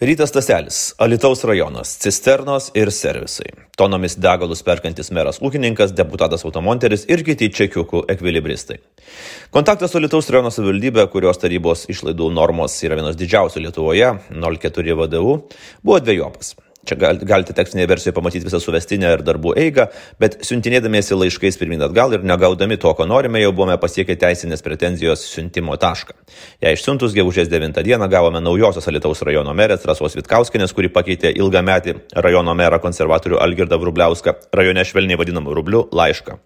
Rytas Taselis, Alitaus rajonas, cisternos ir servisai. Tonomis degalus perkantis meras ūkininkas, deputatas automonteris ir kiti čekiukų ekvilibristai. Kontaktas su Alitaus rajono savivaldybė, kurios tarybos išlaidų normos yra vienos didžiausių Lietuvoje, 04 VDU, buvo dviejopas. Čia gal, galite tekstinėje versijoje pamatyti visą suvestinę ir darbų eigą, bet siuntinėdamiesi laiškais pirmin atgal ir negaudami to, ko norime, jau buvome pasiekę teisinės pretenzijos siuntimo tašką. Jei išsiuntus gegužės 9 dieną gavome naujosios Alitaus rajono merės Rasos Vitkauskinės, kuri pakeitė ilgametį rajono merą konservatorių Algirdą Vrubliauską, rajone švelniai vadinamą rubliu, laišką.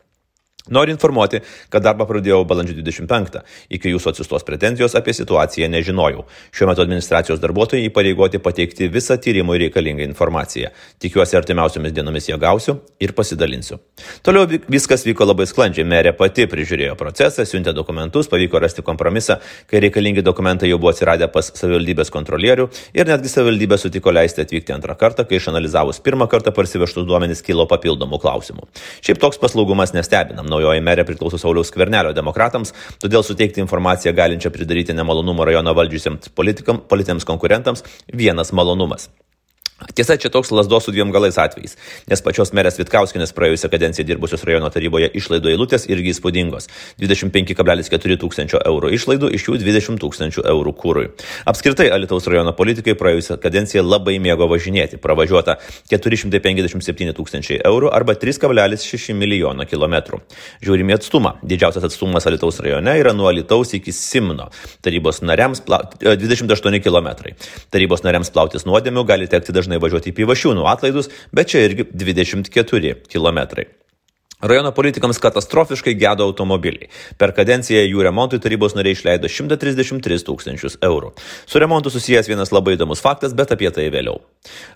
Noriu informuoti, kad darbą pradėjau balandžio 25. Iki jūsų atsistos pretenzijos apie situaciją nežinojau. Šiuo metu administracijos darbuotojai įpareigoti pateikti visą tyrimui reikalingą informaciją. Tikiuosi artimiausiomis dienomis ją gausiu ir pasidalinsiu. Toliau viskas vyko labai sklandžiai. Merė pati prižiūrėjo procesą, siuntė dokumentus, pavyko rasti kompromisą, kai reikalingi dokumentai jau buvo atsiradę pas savivaldybės kontrolierių ir netgi savivaldybė sutiko leisti atvykti antrą kartą, kai išanalizavus pirmą kartą parsivežtus duomenys kilo papildomų klausimų. Šiaip toks paslaugumas nestebinam naujoji merė priklauso Sauliaus Skvernelio demokratams, todėl suteikti informaciją galinčią pridaryti nemalonumų rajono valdžiusiems politiniams konkurentams vienas malonumas. Tiesa, čia toks lasdos su dviem galais atvejais, nes pačios merės Vitkauskinės praėjusią kadenciją dirbusios rajono taryboje išlaidų eilutės irgi įspūdingos - 25,4 tūkstančio eurų išlaidų, iš jų 20 tūkstančių eurų kūrui. Apskritai, Alitaus rajono politikai praėjusią kadenciją labai mėgo važinėti, pravažiuota 457 tūkstančiai eurų arba 3,6 milijono kilometrų. Žiūrime atstumą. Didžiausias atstumas Alitaus rajone yra nuo Alitaus iki Simno. Tarybos nariams pla... 28 km. Tarybos nariams plautis nuodėmių gali tekti dažnai dažnai važiuoti į Pivašiūnų atlaidus, bet čia irgi 24 km. Rajono politikams katastrofiškai gedo automobiliai. Per kadenciją jų remontui tarybos nariai išleido 133 tūkstančius eurų. Su remontu susijęs vienas labai įdomus faktas, bet apie tai vėliau.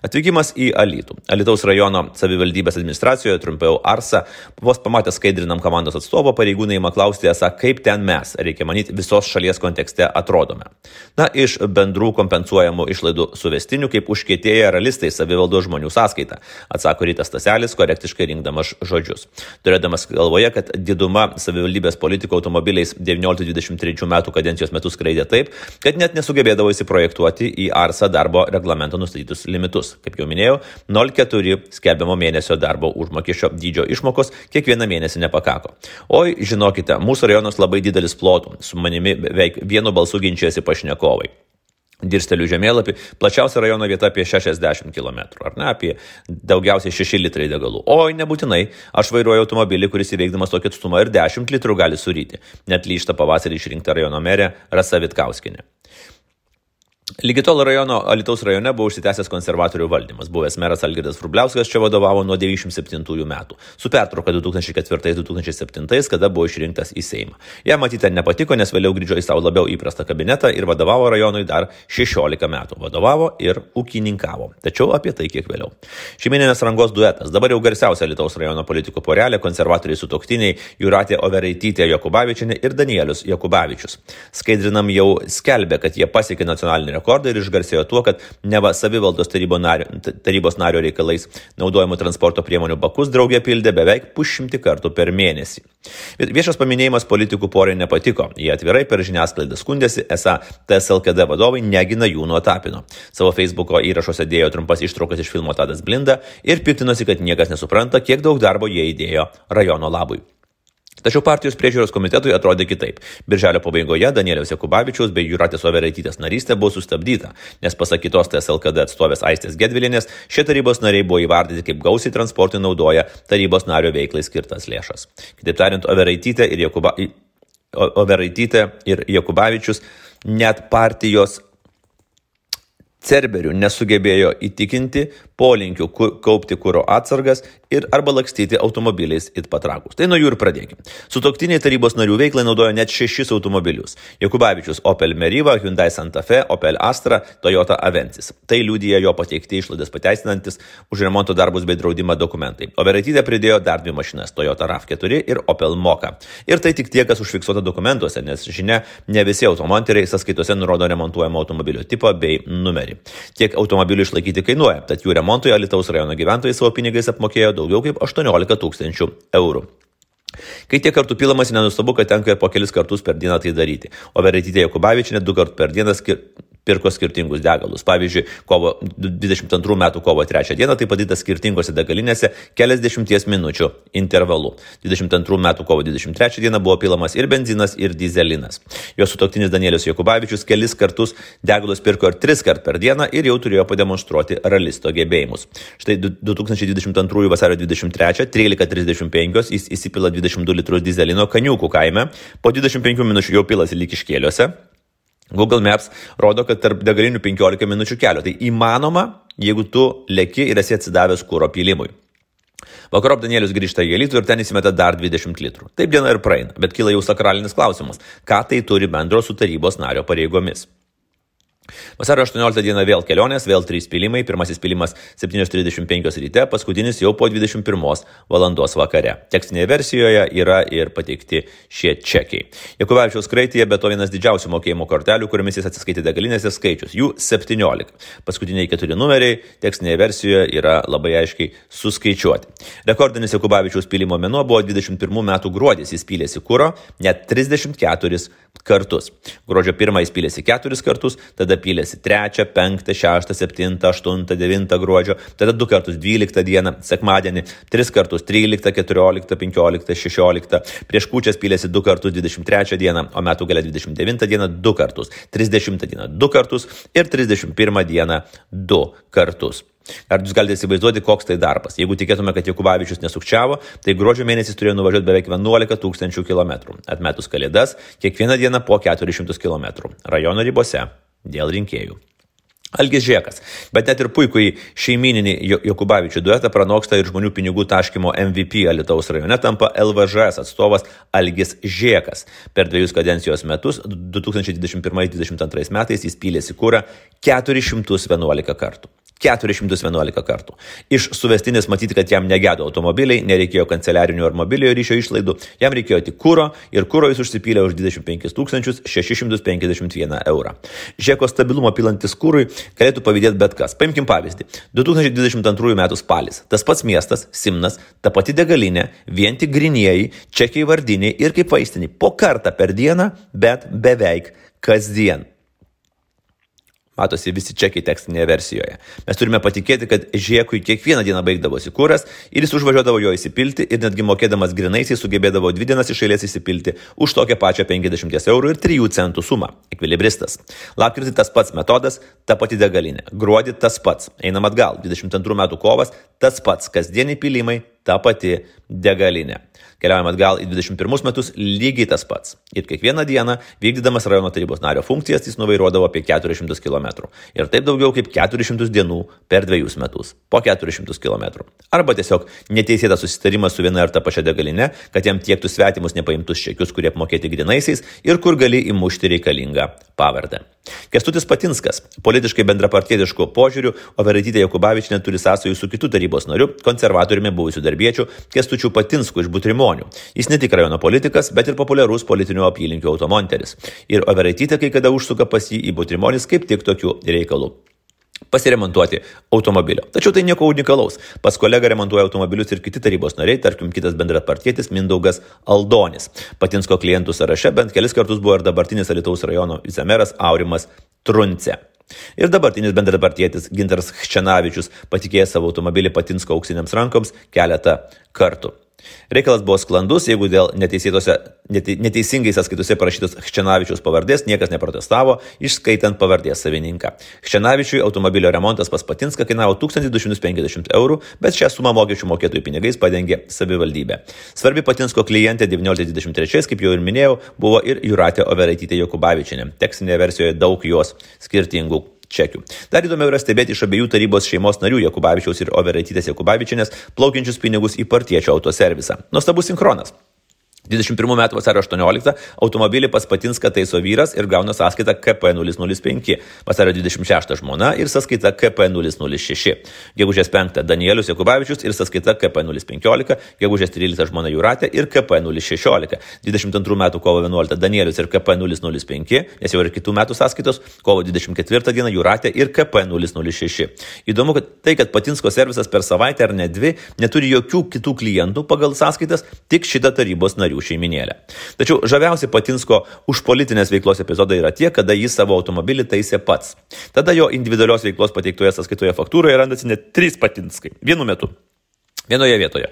Atvykimas į Alytų. Alytaus rajono savivaldybės administracijoje, trumpiau Arsa, vos pamatęs skaidrinam komandos atstovo, pareigūnai įma klausti, esą, kaip ten mes, reikia manyti, visos šalies kontekste atrodome. Na, iš bendrų kompensuojamų išlaidų suvestinių, kaip užkėtėję realistai savivaldos žmonių sąskaita, atsako Rytas Taselis, korektiškai rinkdamas žodžius turėdamas galvoje, kad diduma savivaldybės politikų automobiliais 19-23 metų kadencijos metu skraidė taip, kad net nesugebėdavo įsiprojektuoti į ARSA darbo reglamento nustatytus limitus. Kaip jau minėjau, 0,4 skelbiamo mėnesio darbo užmokesčio dydžio išmokos kiekvieną mėnesį nepakako. Oi, žinokite, mūsų rajonas labai didelis plotų, su manimi beveik vienu balsu ginčiasi pašnekovai. Dirstelių žemėlapį, plačiausia rajono vieta apie 60 km, ar ne, apie daugiausiai 6 litrai degalų. Oi, nebūtinai, aš vairuoju automobilį, kuris įveikdamas tokį atstumą ir 10 litrų gali suryti. Net lyšta pavasarį išrinkta rajono merė Rasa Vitkauskinė. Lygi tol rajono Alitaus rajone buvo užsitęsęs konservatorių valdymas. Buvęs meras Algirdas Frubliauskas čia vadovavo nuo 97 metų. Su pertrauka 2004-2007, kada buvo išrinktas į Seimą. Jam matyti nepatiko, nes vėliau grįžo į savo labiau įprastą kabinetą ir vadovavo rajonui dar 16 metų. Vadovavo ir ūkininkavo. Tačiau apie tai kiek vėliau. Šeiminės rangos duetas. Dabar jau garsiausia Alitaus rajono politikų porelė - konservatoriai su toktiniai Juratė Overeitytė Jokubavičianė ir Danielius Jokubavičius. Skaidrinam jau skelbė, kad jie pasiekė nacionalinį rekordą ir išgarsėjo tuo, kad neva savivaldos nario, tarybos nario reikalais naudojamų transporto priemonių bakus draugė pildė beveik pusšimti kartų per mėnesį. Viešas paminėjimas politikų porai nepatiko. Jie atvirai per žiniasklaidą skundėsi, esą TSLKD vadovai negina jų nuo tapino. Savo Facebook'o įrašuose dėjo trumpas ištraukas iš filmo Tadas Blinda ir piktinosi, kad niekas nesupranta, kiek daug darbo jie įdėjo rajono labui. Tačiau partijos priežiūros komitetui atrodė kitaip. Birželio pabaigoje Danieliaus Jakubavičiaus bei Juratės Overaitytės narystė buvo sustabdyta, nes pasak kitos TSLKD atstovės Aistės Gedvilinės, šie tarybos nariai buvo įvardyti kaip gausiai transportui naudoja tarybos nario veiklai skirtas lėšas. Kitaip tariant, Overaitytė ir, Jakuba... Overaitytė ir Jakubavičius net partijos Cerberių nesugebėjo įtikinti polinkių kaupti kūro atsargas ir arba lakstyti automobiliais it patrakus. Tai nuo jų ir pradėkime. Sutoktiniai tarybos narių veiklai naudojo net šešis automobilius. Jokubavičius Opel Meriva, Hyundai Santa Fe, Opel Astra, Toyota Avensis. Tai liūdija jo pateikti išlaidas pateisinantis už remonto darbus bei draudimą dokumentai. O Veretytė pridėjo dar dvi mašinas - Toyota RAV4 ir Opel Moka. Ir tai tik tie, kas užfiksuota dokumentuose, nes žinia, ne visi automonteriai sąskaitose nurodo remontuojamo automobilio tipą bei numerį. Tiek automobilių išlaikyti kainuoja, tad jų remontui Alitaus rajono gyventojai savo pinigais apmokėjo daugiau kaip 18 tūkstančių eurų. Kai tiek kartų pilamas, nenustabu, kad tenka po kelis kartus per dieną tai daryti. O Veretytė Jokubavičinė du kartus per dieną skir pirko skirtingus degalus. Pavyzdžiui, kovo 22 metų kovo 3 dieną tai padaryta skirtingose degalinėse keliasdešimties minučių intervalu. 22 metų kovo 23 dieną buvo pilamas ir benzinas, ir dizelinas. Jo sutoktinis Danielius Jokubavičius kelis kartus degalus pirko ir tris kart per dieną ir jau turėjo pademonstruoti ralisto gebėjimus. Štai 2022 vasario 23, 13.35 jis įsipila 22 litrus dizelino kaniukų kaime, po 25 minučių jau pilasi lygiškėliuose. Google Maps rodo, kad tarp degalinių 15 minučių kelio. Tai įmanoma, jeigu tu leki ir esi atsidavęs kūro pylimui. Vakarop Danielius grįžta į Elitų ir ten įsimeta dar 20 litrų. Taip diena ir praeina, bet kyla jau sakralinis klausimas, ką tai turi bendro su tarybos nario pareigomis. Vasario 18 dieną vėl kelionės, vėl 3 pilimai. Pirmasis pilimas 7.35 ryte, paskutinis jau po 21 valandos vakare. Tekstinėje versijoje yra ir pateikti šie čekiai. Jakubavičiaus kraityje be to vienas didžiausių mokėjimo kortelių, kuriomis jis atsiskaitė degalinėse skaičius. Jų 17. Paskutiniai keturi numeriai tekstinėje versijoje yra labai aiškiai suskaičiuoti. Rekordinis Jakubavičiaus pilimo mėnuo buvo 21 metų gruodis. Jis pylėsi kūro net 34 kartus. Gruodžio 1 jis pylėsi 4 kartus, tada tada pylėsi 3, 5, 6, 7, 8, 9 gruodžio, tada 2 kartus 12 dieną, sekmadienį, 3 kartus 13, 14, 15, 16, prieš kūčias pylėsi 2 kartus 23 dieną, o metų gale 29 dieną 2 kartus, 30 dieną 2 kartus ir 31 dieną 2 kartus. Ar jūs galite įsivaizduoti, koks tai darbas? Jeigu tikėtume, kad Jekubavičius nesukčiavo, tai gruodžio mėnesį turėjo nuvažiuoti beveik 11 tūkstančių kilometrų. Atmetus kalėdas, kiekvieną dieną po 400 km. Rajono ribose dėl rinkėjų. Algis Žiekas, bet net ir puikui šeimininį Jokubavičių duetą pranoksta ir žmonių pinigų taškymo MVP Alitaus rajone tampa LVŽS atstovas Algis Žiekas. Per dviejus kadencijos metus 2021-2022 metais jis pylėsi kūrą 411 kartų. 411 kartų. Iš suvestinės matyti, kad jam negėdo automobiliai, nereikėjo kanceliarinių ar mobiliojo ryšio išlaidų, jam reikėjo tik kūro ir kūro jis užsipylė už 25 651 eurą. Žeko stabilumo pilantis kūrui galėtų pavydėti bet kas. Paimkim pavyzdį. 2022 m. spalis. Tas pats miestas, Simnas, ta pati degalinė, vien tik grinieji, čekiai vardiniai ir kaip vaistiniai. Po kartą per dieną, bet beveik kasdien. Matosi visi čekiai tekstinėje versijoje. Mes turime patikėti, kad Žiekui kiekvieną dieną baigdavosi kuras ir jis užvažiuodavo jo įsipilti ir netgi mokėdamas grinaisiais sugebėdavo dvi dienas iš eilės įsipilti už tokią pačią 50 eurų ir 3 centų sumą. Ekvilibristas. Lapkritį tas pats metodas, ta pati degalinė. Gruodį tas pats. Einam atgal. 22 metų kovas, tas pats. Kasdieniai pilimai, ta pati degalinė. Keliaujame atgal į 21 metus lygiai tas pats. Ir kiekvieną dieną, vykdydamas rajono tarybos nario funkcijas, jis nuvairuodavo apie 400 km. Ir taip daugiau kaip 400 dienų per dviejus metus. Po 400 km. Arba tiesiog neteisėtas susitarimas su viena ir ta pačia degalinė, kad jam tiektų svetimus nepaimtus čekius, kurie apmokėti grinaisiais ir kur gali įmušti reikalingą pavardę. Kestutis Patinskas, politiškai bendrapartietiško požiūrių, o Veraitytė Jokubavičinė turi sąsajų su kitu tarybos nariu, konservatoriumi buvusiu darbiečiu Kestučiu Patinsku iš Butrimonių. Jis ne tik rajono politikas, bet ir populiarus politinių apylinkių automonteris. Ir Overaitytė kai kada užsuka pas jį į Butrimonis kaip tik tokių reikalų pasiremontuoti automobilio. Tačiau tai nieko unikalaus. Pas kolegą remontuoja automobilius ir kiti tarybos nariai, tarkim kitas bendrapartietis Mindaugas Aldonis. Patinsko klientų sąraše bent kelis kartus buvo ir dabartinis Alitaus rajono vicemeras Aurimas Trunce. Ir dabartinis bendrapartietis Ginteras Hčenavičius patikėjo savo automobilį Patinsko auksiniams rankoms keletą kartų. Reikalas buvo sklandus, jeigu dėl neteisingai sąskaitose parašytos Hčenavičiaus pavardės niekas neprotestavo, išskaitant pavardės savininką. Hčenavičiui automobilio remontas pas Patinską kainavo 1250 eurų, bet šią sumą mokesčių mokėtojų pinigais padengė savivaldybė. Svarbi Patinsko klientė 1923, kaip jau ir minėjau, buvo ir Juratė Overaitytė Jokubavičinė. Tekstinėje versijoje daug jos skirtingų čekių. Dar įdomiau yra stebėti iš abiejų tarybos šeimos narių Jakubavičiaus ir Overaitytės Jakubavičinės plaukiančius pinigus į partiečio autoservisą. Nuostabus sinchronas. 21 metų vasario 18 automobilį pas Patinską taiso vyras ir gauna sąskaitą KP005, vasario 26 žmona ir sąskaita KP006, gegužės 5 Danielius Jakubavičius ir sąskaita KP015, gegužės 13 žmona Juratė ir KP016, 22 metų kovo 11 Danielius ir KP005, nes jau ir kitų metų sąskaitos, kovo 24 dieną Juratė ir KP006. Įdomu, kad tai, kad Patinsko servisas per savaitę ar ne dvi neturi jokių kitų klientų pagal sąskaitas, tik šitą tarybos narių karių šeiminėlę. Tačiau žaviausi Patinsko už politinės veiklos epizodai yra tie, kada jis savo automobilį taisė pats. Tada jo individualios veiklos pateiktoje sąskaitoje faktūroje randasi net trys Patinskai. Vienu metu. Vienoje vietoje.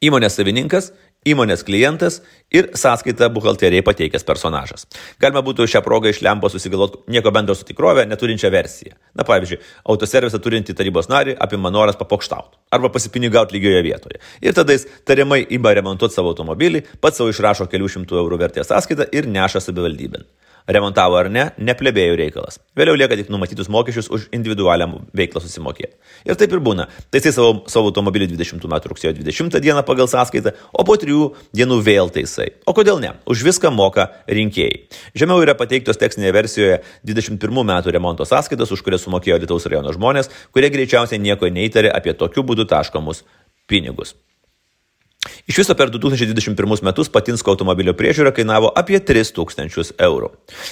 Įmonės savininkas Įmonės klientas ir sąskaitą buhalterijai pateikęs personažas. Galima būtų šią progą iš lempo susigalvoti nieko bendro su tikrovė neturinčią versiją. Na pavyzdžiui, autoservisą turintį tarybos narį apima noras papokštauti arba pasipinigauti lygioje vietoje. Ir tada jis tariamai ima remontuoti savo automobilį, pats savo išrašo kelių šimtų eurų vertės sąskaitą ir neša savivaldybėn. Remontavo ar ne, neplebėjų reikalas. Vėliau lieka tik numatytus mokesčius už individualią veiklą susimokėti. Ir taip ir būna. Taisai savo, savo automobilį 20 metų rugsėjo 20 dieną pagal sąskaitą, o po 3 dienų vėl taisai. O kodėl ne? Už viską moka rinkėjai. Žemiau yra pateiktos tekstinėje versijoje 21 metų remonto sąskaitos, už kurias sumokėjo Lietuvos rajono žmonės, kurie greičiausiai nieko neįtarė apie tokiu būdu taškomus pinigus. Iš viso per 2021 metus Patinsko automobilio priežiūra kainavo apie 3000 eurų.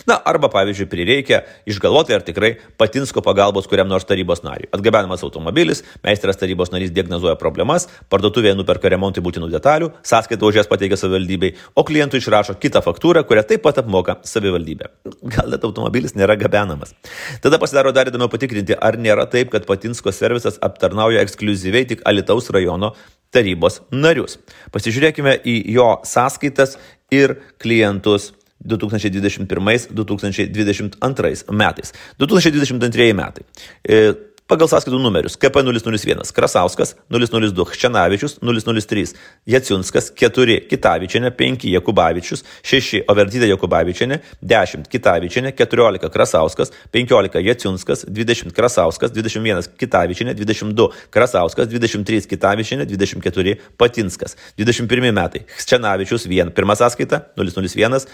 Na, arba pavyzdžiui, prireikia išgalvoti, ar tikrai Patinsko pagalbos kuriam nors tarybos nariui. Atgabenamas automobilis, meistras tarybos narys diagnozuoja problemas, parduotuvėje nuperka remontui būtinų detalių, sąskaitą už jas pateikia savivaldybei, o klientui išrašo kitą faktūrą, kurią taip pat apmoka savivaldybė. Gal net automobilis nėra gabenamas. Tada pasidaro dar įdomiau patikrinti, ar nėra taip, kad Patinsko servisas aptarnauja ekskluziviai tik Alitaus rajono tarybos narius. Pasižiūrėkime į jo sąskaitas ir klientus 2021-2022 metais. 2022 metai. Pagal sąskaitų numerius KP 001 Krasauskas 002 Hčenavičius 003 Jaciunskas 4 Kitavičiane 5 Jakubavičius 6 Overtytė Jakubavičiane 10 Kitavičiane 14 Krasauskas 15 Jaciunskas 20 Krasauskas 21 Kitavičiane 22 Krasauskas 23 Kitavičiane 24 Patinskas. 21 metai. Hčenavičius 1 pirma sąskaita 001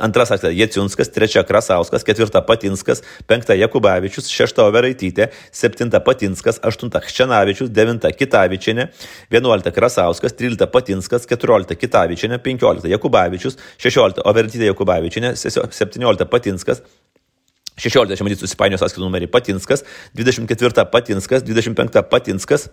antra sąskaita Jaciunskas. 3 Krasauskas. 4 Patinskas. 5 Jakubavičius. 6 Overaitytė 7 Patinskas, 8 Hčenavičius, 9 Kitavičiane, 11 Krasauskas, 13 Patinskas, 14 Kitavičiane, 15 Jakubavičius, 16 Overtytė Jakubavičiane, 17 Patinskas, 16 matyt susipainios sąskaitų numerį Patinskas, 24 Patinskas, 25 Patinskas,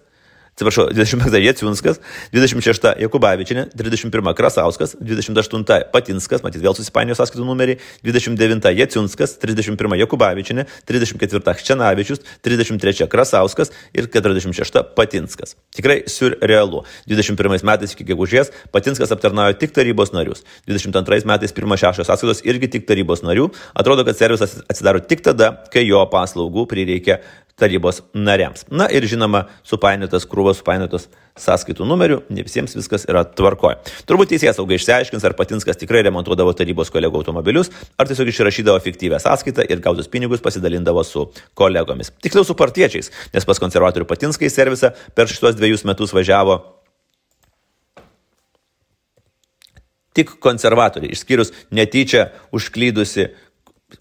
atsiprašau, 25 Jėciunskas, 26 Jakubavičinė, 31 Krasauskas, 28 Patinskas, matyt vėl susipainiojo sąskaitų numerį, 29 Jėciunskas, 31 Jakubavičinė, 34 Hčenavičius, 33 Krasauskas ir 46 Patinskas. Tikrai surrealu. 21 metais iki gegužės Patinskas aptarnaujo tik tarybos narius. 22 metais pirmas šešios sąskaitos irgi tik tarybos narių. Atrodo, kad servisas atsidaro tik tada, kai jo paslaugų prireikia tarybos nariams. Na ir žinoma, supainiotas krūvas, supainiotas sąskaitų numerių, ne visiems viskas yra tvarkoje. Turbūt teisėjas saugai išsiaiškins, ar Patinskas tikrai remontuodavo tarybos kolegų automobilius, ar tiesiog išrašydavo fiktyvę sąskaitą ir gautus pinigus pasidalindavo su kolegomis. Tiksliau su partiečiais, nes pas konservatorių Patinskai servisą per šitos dviejus metus važiavo tik konservatoriai, išskyrus netyčia užklydusi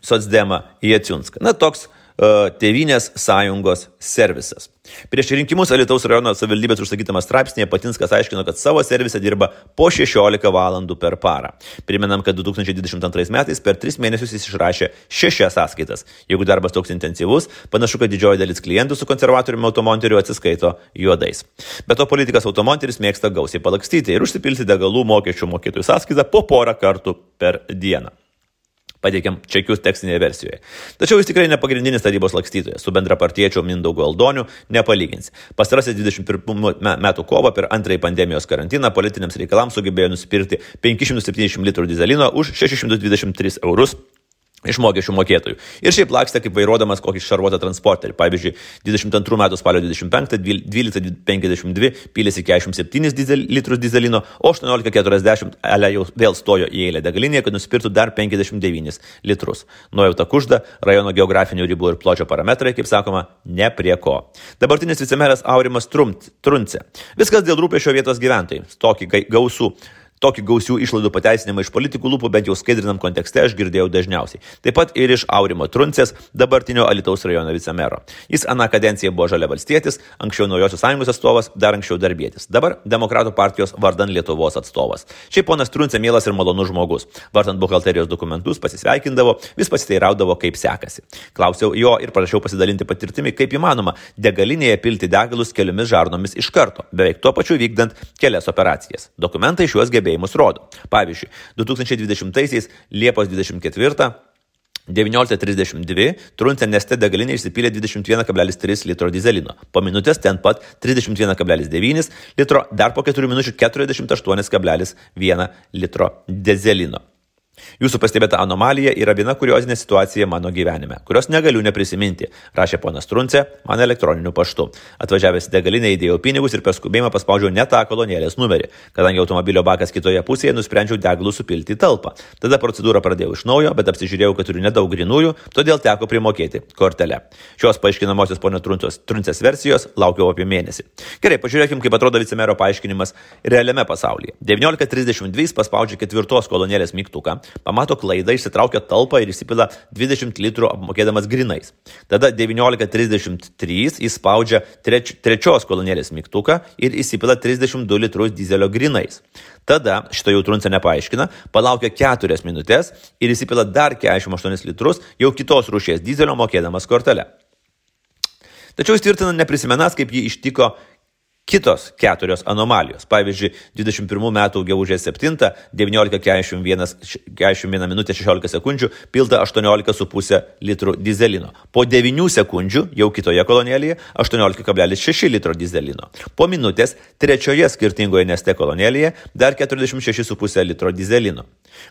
socdemą Jaciunską. Na, toks Tevinės sąjungos servisas. Prieš rinkimus Alitaus rajono savivaldybės užsakytame straipsnėje Patinskas aiškino, kad savo servise dirba po 16 valandų per parą. Primenam, kad 2022 metais per 3 mėnesius jis išrašė 6 sąskaitas. Jeigu darbas toks intensyvus, panašu, kad didžioji dalis klientų su konservatoriumi automonteriu atsiskaito juodais. Bet to politikas automonteris mėgsta gausiai palakstyti ir užsipilti degalų mokesčių mokėtojų sąskaitą po porą kartų per dieną pateikėm čekius tekstinėje versijoje. Tačiau jis tikrai ne pagrindinis tarybos lakstytojas, su bendrapartiečiu Mindaugu Aldoniu nepalyginsi. Pastarasis 21 metų kovo per antrąjį pandemijos karantiną politiniams reikalams sugebėjo nusipirkti 570 litrų dizelino už 623 eurus iš mokesčių mokėtojų. Ir šiaip lakstė kaip vairuodamas kokį šarvuotą transporterį. Pavyzdžiui, 22 metų spalio 25, 12.52 pylėsi 47 dizel, litrus dizelino, o 18.40 Elė jau vėl stojo į eilę degalinėje, kad nusipirktų dar 59 litrus. Nuojauta kužda, rajono geografinių ribų ir pločio parametrai, kaip sakoma, ne prie ko. Dabartinis vicemeras Aurimas Trunce. Viskas dėl rūpešio vietos gyventojai. Tokį gausų Tokį gausių išlaidų pateisinimą iš politikų lūpų bent jau skaidrinam kontekste aš girdėjau dažniausiai. Taip pat ir iš Aurimo Truncės, dabartinio Alitaus rajono vicemero. Jis aną kadenciją buvo žalia valstietis, anksčiau Naujosios sąjungos atstovas, dar anksčiau darbėtis. Dabar Demokratų partijos vardan Lietuvos atstovas. Šiaip ponas Truncė mielas ir malonus žmogus. Vartant buhalterijos dokumentus pasisveikindavo, vis pasiteiraudavo, kaip sekasi. Klausiau jo ir prašiau pasidalinti patirtimi, kaip įmanoma degalinėje pilti degalus keliomis žarnomis iš karto, beveik tuo pačiu vykdant kelias operacijas. Dokumentai šiuos gebėjimus rodo. Pavyzdžiui, 2020 Liepos 24 19.32 Truncė Neste degalinė išsipylė 21,3 litro dizelino. Po minutės ten pat 31,9 litro, dar po 4 minučių 48,1 litro dizelino. Jūsų pastebėta anomalija yra viena kuriozinė situacija mano gyvenime, kurios negaliu neprisiminti, rašė ponas Truncė man elektroniniu paštu. Atvažiavęs į degalinę įdėjau pinigus ir per skubėjimą paspaudžiau ne tą kolonėlės numerį. Kadangi automobilio bakas kitoje pusėje, nusprendžiau degalų supilti į talpą. Tada procedūrą pradėjau iš naujo, bet apsižiūrėjau, kad turiu nedaug grinųjų, todėl teko primokėti kortelę. Šios paaiškinamosios ponio Truncės versijos laukiau apie mėnesį. Gerai, pažiūrėkime, kaip atrodo vicemero paaiškinimas realiame pasaulyje. 19.32 paspaudžia ketvirtos kolonėlės mygtuką pamato klaidą, išsitraukia talpą ir įsipila 20 litrų apmokėdamas grinais. Tada 19.33 jis spaudžia treč, trečios kolonėlės mygtuką ir įsipila 32 litrus dizelio grinais. Tada, šito jau truncė nepaaiškina, palaukia 4 minutės ir įsipila dar 48 litrus jau kitos rūšies dizelio mokėdamas kortelę. Tačiau jis tvirtina neprisimenas, kaip jį ištiko Kitos keturios anomalijos. Pavyzdžiui, 21 metų gegužės 7, 19.41 minutė 16 sekundžių pilta 18,5 litrų dizelino. Po 9 sekundžių jau kitoje kolonėlėje 18,6 litro dizelino. Po minutės trečioje skirtingoje neste kolonėlėje dar 46,5 litro dizelino.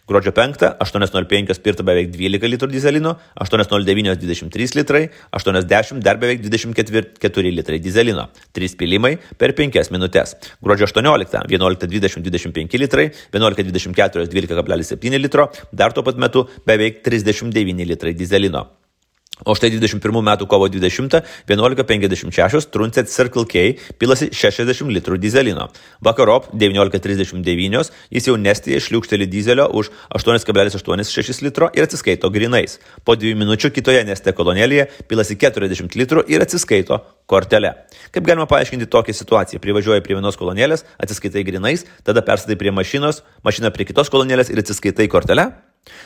Gruodžio 5, 8.05 pirta beveik 12 litrų dizelino, 8.09 23 litrai, 8.10 dar beveik 24 litrai dizelino. 3 pilimai per 5 minutės. Gruodžio 18, 11.20 25 litrai, 11.24 12,7 litro, dar tuo pat metu beveik 39 litrai dizelino. O štai 21 metų kovo 20 11.56 Truncet Circle K pilasi 60 litrų dizelino. Vakarop 19.39 jis jau nestėje šliūkštelį dizelio už 8,86 litro ir atsiskaito grinais. Po 2 minučių kitoje neste kolonėlėje pilasi 40 litrų ir atsiskaito kortelė. Kaip galima paaiškinti tokią situaciją? Privažiuoji prie vienos kolonėlės, atsiskaitai grinais, tada perstatai prie mašinos, mašina prie kitos kolonėlės ir atsiskaitai kortelę?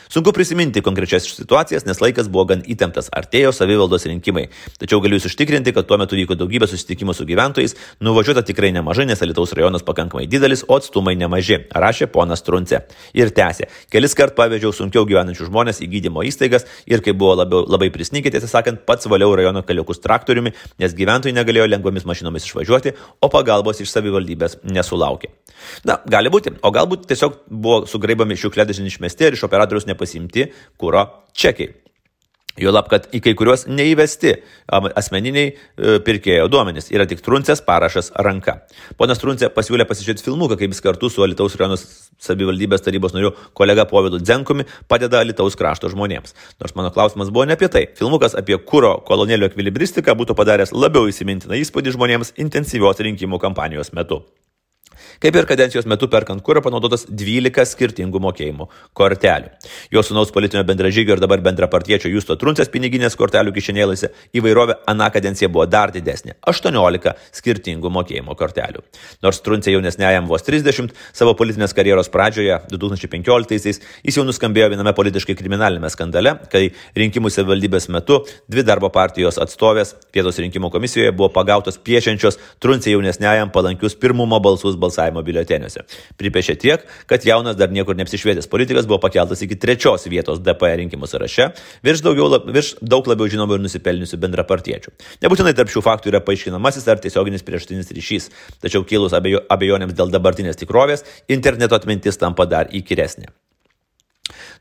Sunku prisiminti konkrečias situacijas, nes laikas buvo gan įtemptas, artėjo savivaldos rinkimai. Tačiau galiu jūs užtikrinti, kad tuo metu vyko daugybė susitikimų su gyventojais, nuvažiuota tikrai nemažai, nes Alitaus rajonas pakankamai didelis, o atstumai nemaži, rašė ponas Trunce. Ir tęsė. Kelis kart pavežiau sunkiau gyvenančių žmonės į gydymo įstaigas ir kai buvo labiau, labai prisnykė, tiesą sakant, pats valiau rajono keliukus traktoriumi, nes gyventojai negalėjo lengvomis mašinomis išvažiuoti, o pagalbos iš savivaldybės nesulaukė. Na, gali būti, o galbūt tiesiog buvo sugraibami šiukšlėdės išmesti ir iš operatorių operatorius nepasimti kūro čekiai. Juolab, kad į kai kuriuos neįvesti asmeniniai e, pirkėjo duomenys yra tik Truncės parašas ranka. Ponas Truncė pasiūlė pasižiūrėti filmuką, kaip jis kartu su Alitaus rajonos savivaldybės tarybos nariu kolega Povilu Dzenkumi padeda Alitaus krašto žmonėms. Nors mano klausimas buvo ne apie tai. Filmukas apie kūro kolonėlio ekvilibristiką būtų padaręs labiau įsimintiną įspūdį žmonėms intensyvios rinkimų kampanijos metu. Kaip ir kadencijos metu perkant kurą panaudotas 12 skirtingų mokėjimų kortelių. Jo sunaus politinio bendražygio ir dabar bendrapartiečio Justo Truncės piniginės kortelių kišenėlėse įvairovė aną kadenciją buvo dar didesnė - 18 skirtingų mokėjimo kortelių. Nors Truncė jaunesniajam vos 30, savo politinės karjeros pradžioje 2015-aisiais jis jau nuskambėjo viename politiškai kriminalinėme skandale, kai rinkimų savivaldybės metu dvi darbo partijos atstovės vietos rinkimų komisijoje buvo pagautos piešiančios Truncė jaunesniajam palankius pirmumo balsus balsavimo biuleteniuose. Pripešė tiek, kad jaunas dar niekur neapsišvietęs politikas buvo pakeltas iki trečios vietos DP rinkimų sąraše, virš, daugiau, virš daug labiau žinomų ir nusipelniusių bendrapartiečių. Nebūtinai tarp šių faktų yra paaiškinamasis ar tiesioginis prieštinis ryšys, tačiau kilus abejo, abejonėms dėl dabartinės tikrovės, interneto atmintis tampa dar įkyresnė.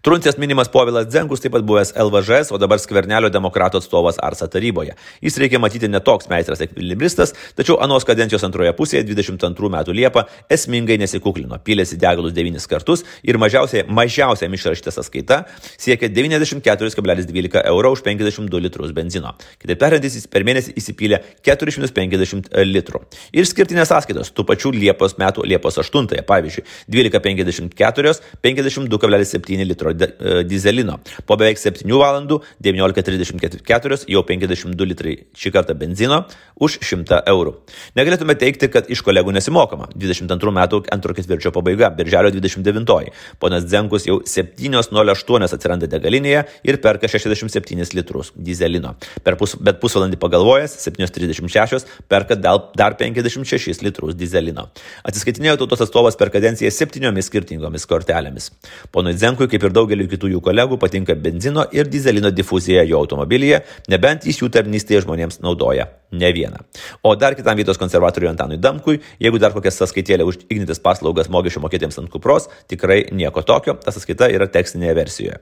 Truncės minimas Povilas Dzengus, taip pat buvęs LVŽS, o dabar skvernelio demokratų atstovas Arsa taryboje. Jis reikia matyti netoks meistras ekvilibristas, tačiau anos kadencijos antroje pusėje 22 metų Liepą esmingai nesikuklino, pylėsi degalus 9 kartus ir mažiausiai, mažiausiai išrašyta sąskaita siekia 94,12 eurų už 52 litrus benzino. Kitaip tariant, jis per mėnesį įsipylė 450 litrų. Ir skirtinės sąskaitos tų pačių Liepos metų Liepos 8, pavyzdžiui, 12,54, 52,7 litro e, dizelino. Po beveik 7 valandų 19,34 jau 52 litrai šį kartą benzino už 100 eurų. Negalėtume teikti, kad iš kolegų nesimokama. 22 metų antro ketvirčio pabaiga, birželio 29. Ponas Zenkus jau 7.08 atsiranda degalinėje ir perka 67 litrus dizelino. Per pus, bet pusvalandį pagalvojęs, 7.36 perka dar 56 litrus dizelino. Atsiskaitinėjo tautos atstovas per kadenciją septyniomis skirtingomis kortelėmis. Ponui Zenkui, kaip ir daugeliu kitų jų kolegų, patinka benzino ir dizelino difuzija jo automobilyje, nebent jis jų tarnystėje žmonėms naudoja ne vieną. O dar kitam vietos konservatoriui Antanui Damkui, jeigu dar kokią sąskaitėlę už ignitis paslaugas mokesčių mokėtiems ant kupros, tikrai nieko tokio, ta sąskaita yra tekstinėje versijoje.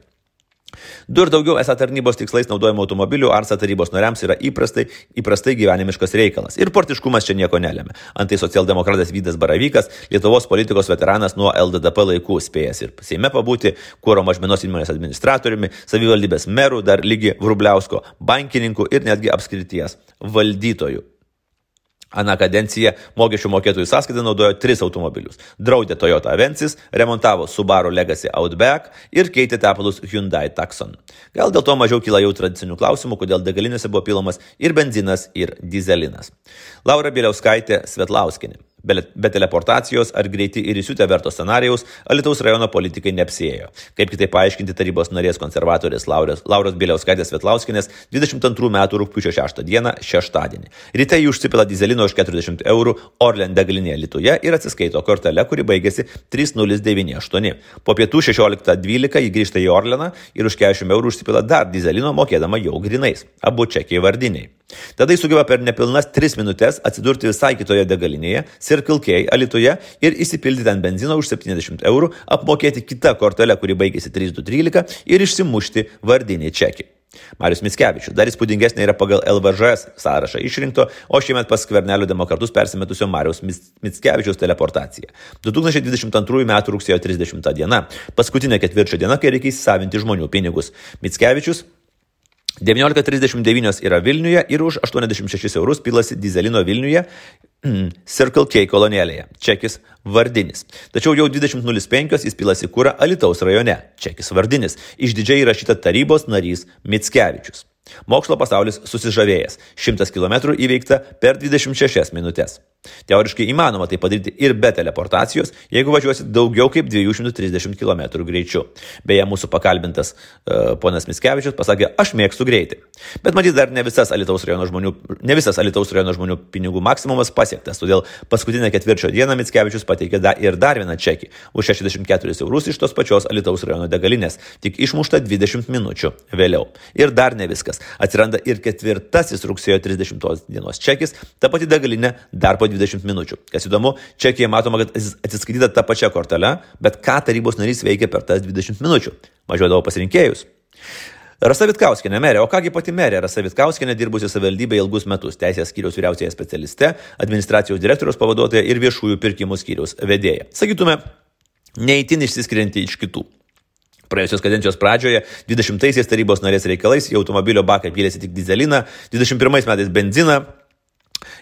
Du ir daugiau esą tarnybos tikslais naudojimo automobilių Arsa tarybos nariams yra įprastai, įprastai gyvenimiškas reikalas. Ir portiškumas čia nieko nelėmė. Antai socialdemokratas Vydas Baravykas, Lietuvos politikos veteranas nuo LDDP laikų spėjęs ir Seime pabūti, kūro mažmenos įmonės administratoriumi, savivaldybės merų, dar lygi Vrubliausko, bankininkų ir netgi apskrities valdytojų. Aną kadenciją mokesčių mokėtojų sąskaitą naudojo tris automobilius. Draudė Toyota Avensis, remontavo Subaru Legacy Outback ir keitė tepalus Hyundai Tucson. Gal dėl to mažiau kyla jau tradicinių klausimų, kodėl degalinėse buvo pilamas ir benzinas, ir dizelinas. Laura Bieliauskaitė Svetlauskinė. Be teleportacijos ar greiti ir įsiutę verto scenarijaus Alitaus rajono politikai neapsėjo. Kaip kitaip paaiškinti tarybos narės konservatorės Lauros, Lauros Biliauskaitės Vetlauskinės 22 metų rūpiučio 6 dieną šeštadienį. Ryte jį užsipila dizelino už 40 eurų Orlen degalinėje Lietuvoje ir atsiskaito kortelę, kuri baigėsi 3098. Po pietų 16.12 jį grįžta į Orleną ir už 40 eurų užsipila dar dizelino mokėdama jau grinais. Abu čekiai vardiniai. Tada jis sugeba per nepilnas 3 minutės atsidurti visai kitoje degalinėje, Circle K Alitoje ir įsipildyti ant benzino už 70 eurų, apmokėti kitą kortelę, kuri baigėsi 3213 ir išsimušti vardinį čekį. Marius Mitskevičius. Dar įspūdingesnė yra pagal LVŽS sąrašą išrinkto, o šiemet pas skvernelio demokratus persimetusio Marius Mitskevičius teleportacija. 2022 m. rugsėjo 30 diena. Paskutinė ketvirčio diena, kai reikia įsisavinti žmonių pinigus. Mitskevičius 19.39 yra Vilniuje ir už 86 eurus pilasi dizelino Vilniuje Circle K kolonėlėje. Čekis vardinis. Tačiau jau 20.05 jis pilasi kūrą Alitaus rajone. Čekis vardinis. Išdidžiai įrašyta tarybos narys Mitskevičius. Mokslo pasaulis susižavėjęs. 100 km įveikta per 26 minutės. Teoriškai įmanoma tai padaryti ir be teleportacijos, jeigu važiuosit daugiau kaip 230 km greičiu. Beje, mūsų pakalbintas uh, ponas Miskevičius pasakė, aš mėgstu greitį. Bet matyt, dar ne visas Alitaus rajono žmonių, ne visas Alitaus rajono žmonių pinigų maksimumas pasiektas, todėl paskutinę ketvirčio dieną Miskevičius pateikė da, ir dar vieną čekį už 64 eurus iš tos pačios Alitaus rajono degalinės, tik išmušta 20 minučių vėliau. Ir dar ne viskas. Atsiranda ir ketvirtasis rugsėjo 30 dienos čekis, ta pati degalinė dar po 20 20 minučių. Kas įdomu, čekiai matoma, kad atsiskaityta tą pačią kortelę, bet ką tarybos narys veikia per tas 20 minučių. Važiuodavo pasirinkėjus. Rasa Vitkauskinė merė, o kągi pati merė Rasa Vitkauskinė dirbusi savivaldybėje ilgus metus, teisės skyriaus vyriausiaje specialiste, administracijos direktoriaus pavaduotoja ir viešųjų pirkimų skyriaus vedėja. Sakytume, neįtin išsiskirianti iš kitų. Praėjusios kadencijos pradžioje 20-aisiais tarybos narės reikalais į automobilio baką pylėsi tik dizeliną, 21 metais benziną,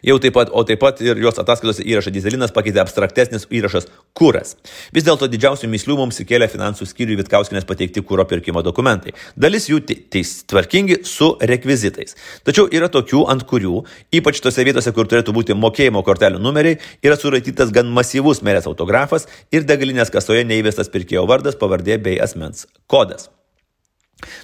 Jau taip pat, o taip pat ir jos ataskaitose įrašą dizelinas pakeitė abstraktesnis įrašas kuras. Vis dėlto didžiausių mislių mums įkėlė finansų skyriui Vitkauskinės pateikti kūro pirkimo dokumentai. Dalis jų teis tvarkingi su rekvizitais. Tačiau yra tokių, ant kurių, ypač tose vietose, kur turėtų būti mokėjimo kortelių numeriai, yra suraitytas gan masyvus merės autografas ir degalinės kasoje neįvestas pirkėjo vardas, pavardė bei asmens kodas.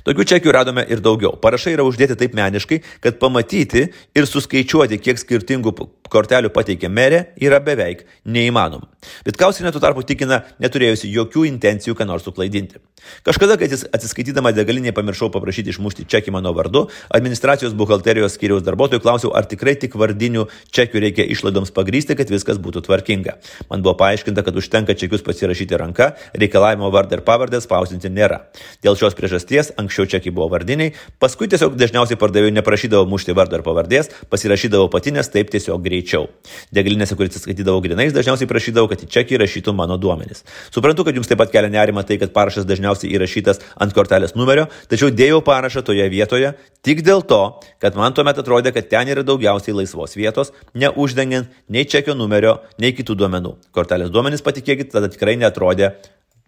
Tokių čekių radome ir daugiau. Parašai yra uždėti taip meniškai, kad pamatyti ir suskaičiuoti, kiek skirtingų kortelių pateikė merė, yra beveik neįmanoma. Vitkausinė tuo tarpu tikina, neturėjusi jokių intencijų ką nors suklaidinti. Kažkada, kai atsiskaitydama degalinėje pamiršau paprašyti išmušti čekį mano vardu, administracijos buhalterijos skyriaus darbuotojų klausiau, ar tikrai tik vardinių čekių reikia išlaidoms pagrysti, kad viskas būtų tvarkinga. Man buvo paaiškinta, kad užtenka čekius pasirašyti ranka, reikalavimo vardą ir pavardę spausinti nėra. Dėl šios priežasties anksčiau čekiai buvo vardiniai, paskui tiesiog dažniausiai pardavėjų neprašydavo mušti vardą ir pavardės, pasirašydavo patinės taip tiesiog greičiau. Degalinėse, kur atsiskaitydavo grinais, dažniausiai prašydavo, kad į čekį rašytų mano duomenys. Suprantu, kad jums taip pat kelia nerima tai, kad parašas dažniausiai įrašytas ant kortelės numerio, tačiau dėjau parašą toje vietoje tik dėl to, kad man tuomet atrodė, kad ten yra daugiausiai laisvos vietos, neuždengiant nei čekio numerio, nei kitų duomenų. Kortelės duomenys, patikėkit, tada tikrai netrodė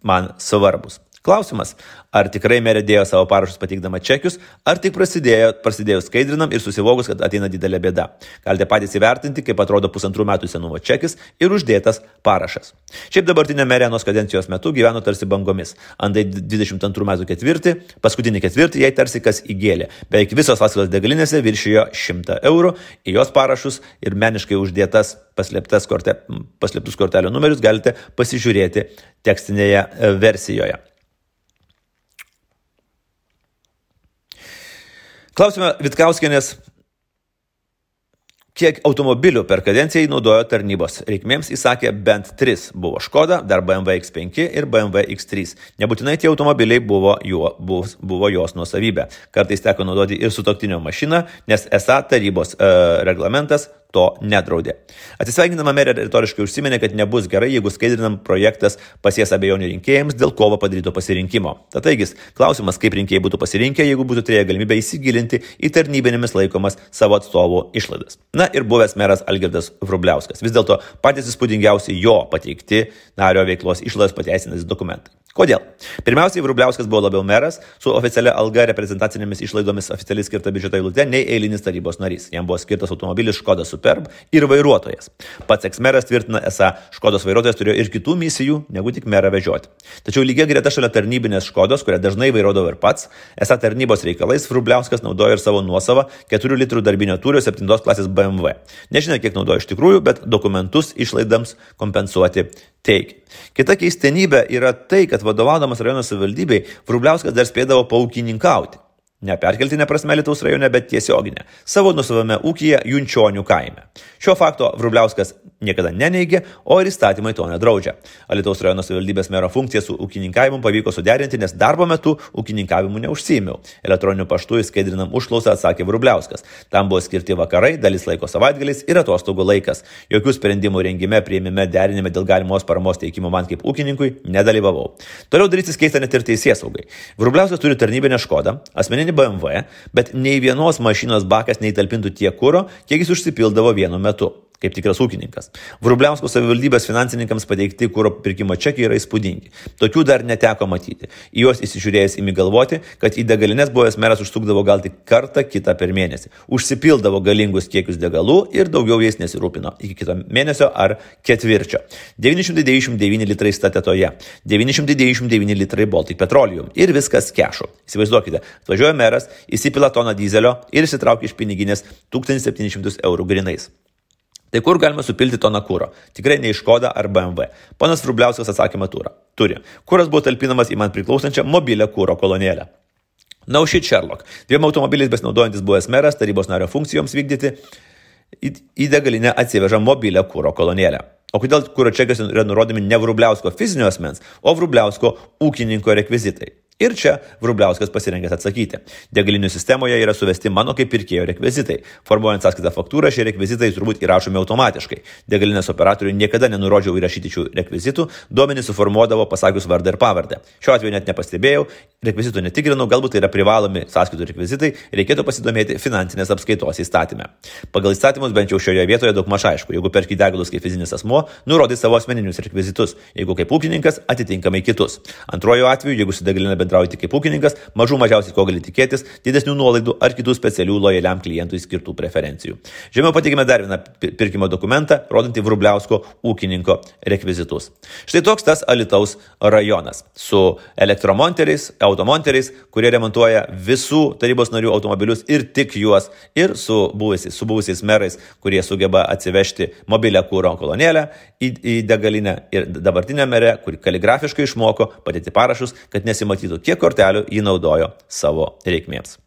man svarbus. Klausimas, ar tikrai merė dėjo savo parašus pateikdama čekius, ar tik prasidėjo, prasidėjo skaidrinam ir susivogus, kad ateina didelė bėda. Galite patys įvertinti, kaip atrodo pusantrų metų senumo čekis ir uždėtas parašas. Šiaip dabartinė merė nuo kadencijos metu gyveno tarsi bangomis. Andai 22 metų ketvirtį, paskutinį ketvirtį jai tarsi kas įgėlė. Beveik visos vasaros degalinėse viršijo 100 eurų, į jos parašus ir meniškai uždėtas korte, paslėptus kortelio numerius galite pasižiūrėti tekstinėje e, versijoje. Klausime Vitkauskienės, kiek automobilių per kadenciją naudojo tarnybos reikmėms, įsakė bent 3 buvo Škoda, dar BMW X5 ir BMW X3. Nebūtinai tie automobiliai buvo, juo, buvo, buvo jos nuosavybė. Kartais teko naudoti ir sutoktinio mašiną, nes esą tarybos e, reglamentas to nedraudė. Atsisveikindama merė retoriškai užsiminė, kad nebus gerai, jeigu skaidrinam projektas pasies abejonių rinkėjams dėl kovo padaryto pasirinkimo. Tad taigis, klausimas, kaip rinkėjai būtų pasirinkę, jeigu būtų turėję galimybę įsigilinti į tarnybinėmis laikomas savo atstovų išlaidas. Na ir buvęs meras Algirdas Vrubliauskas. Vis dėlto patys įspūdingiausi jo pateikti nario veiklos išlaidas pateisinantis dokumentai. Kodėl? Pirmiausiai, Vrubliauskas buvo labiau meras su oficialia alga reprezentacinėmis išlaidomis oficialiai skirta biudžeto eilute nei eilinis tarybos narys. Jam buvo skirtas automobilis Škoda Superb ir vairuotojas. Pats eksmeras tvirtina, esą Škodos vairuotojas turėjo ir kitų misijų, negu tik merą vežioti. Tačiau lygiai greta šalia tarnybinės Škodos, kurią dažnai vairuodavo ir pats, esą tarnybos reikalais Vrubliauskas naudojo ir savo nuosavą 4 litrų darbinio turio 7 klasės BMW. Nežinia, kiek naudojo iš tikrųjų, bet dokumentus išlaidams kompensuoti teikia. Kita keistenybė yra tai, kad vadovaudamas rajono savivaldybei, Vrubliauskas dar spėdavo paukininkauti. Ne perkeltinė prasme Lietuvos rajone, bet tiesioginė. Savo nusavame ūkyje Junčionių kaime. Šio fakto Vrubliauskas niekada neneigė, o ir įstatymai to nedraudžia. Alitaus rajono savivaldybės mero funkciją su ūkininkavimu pavyko suderinti, nes darbo metu ūkininkavimu neužsimiau. Elektroniniu paštu įskaidrinam užklausą atsakė Vrubliauskas. Tam buvo skirti vakarai, dalis laiko savaitgaliais ir atostogų laikas. Jokių sprendimų rengime, prieimime, derinime dėl galimos paramos teikimo man kaip ūkininkui nedalyvavau. Toliau darytis keista net ir teisės saugai. Vrubliauskas turi tarnybinę škodą, asmeninį BMW, bet nei vienos mašinos bakas neįtalpintų tiek kūro, kiek jis užsipildavo vienu metu kaip tikras ūkininkas. Vrubliausko savivaldybės finansininkams pateikti kūro pirkimo čekiai yra įspūdingi. Tokių dar neteko matyti. Į juos įsižiūrėjęs imi galvoti, kad į degalinės buvęs meras užsukdavo gal tik kartą kitą per mėnesį. Užsipildavo galingus kiekius degalų ir daugiau jais nesirūpino. Iki kito mėnesio ar ketvirčio. 999 litrai statetoje, 999 litrai Baltic Petroleum ir viskas kešu. Įsivaizduokite, atvažiuoja meras, įsipila toną dizelio ir įsitraukia iš piniginės 1700 eurų grinais. Tai kur galima supilti toną kūro? Tikrai ne iš Koda ar BMW. Ponas Vrubliauskas atsakymą turi. Kūras buvo talpinamas į man priklausančią mobilę kūro kolonėlę. Na, už šį Sherlock. Dviem automobiliais besinaudojantis buvęs meras tarybos nario funkcijoms vykdyti į degalinę atsiveža mobilę kūro kolonėlę. O kodėl kūro čekiuose yra nurodomi ne Vrubliausko fizinio asmens, o Vrubliausko ūkininko rekvizitai? Ir čia Vrubliauskas pasirengęs atsakyti. Degalinių sistemoje yra suvesti mano kaip pirkėjo rekvizitai. Formuojant sąskaitą faktūrą, šie rekvizitai turbūt įrašomi automatiškai. Degalinės operatoriui niekada nenurodžiau įrašyti šių rekvizitų, duomenys suformuodavo pasakius vardą ir pavardę. Šiuo atveju net nepastebėjau, rekvizitų netikrinau, galbūt tai yra privalomi sąskaitų rekvizitai, reikėtų pasidomėti finansinės apskaitos įstatymę. Pagal įstatymus bent jau šioje vietoje daug maž aišku, jeigu perki degalus kaip fizinis asmuo, nurodai savo asmeninius rekvizitus, jeigu kaip ūkininkas atitinkamai kitus. Antrojo atveju, jeigu su degalinė bent bendrauti kaip ūkininkas, mažų mažiausiai ko gali tikėtis, didesnių nuolaidų ar kitų specialių lojaliam klientui skirtų preferencijų. Žemiau pateikime dar vieną pirkimo dokumentą, rodantį Vrubliausko ūkininko rekvizitus. Štai toks tas Alitaus rajonas su elektromonteriais, automonteriais, kurie remontuoja visų tarybos narių automobilius ir tik juos, ir su buvusiais, su buvusiais merais, kurie sugeba atsivežti mobilę kūro kolonėlę į, į degalinę ir dabartinė merė, kuri kaligrafiškai išmoko padėti parašus, kad nesimatytų, kiek kortelių jį naudojo savo reikmėms.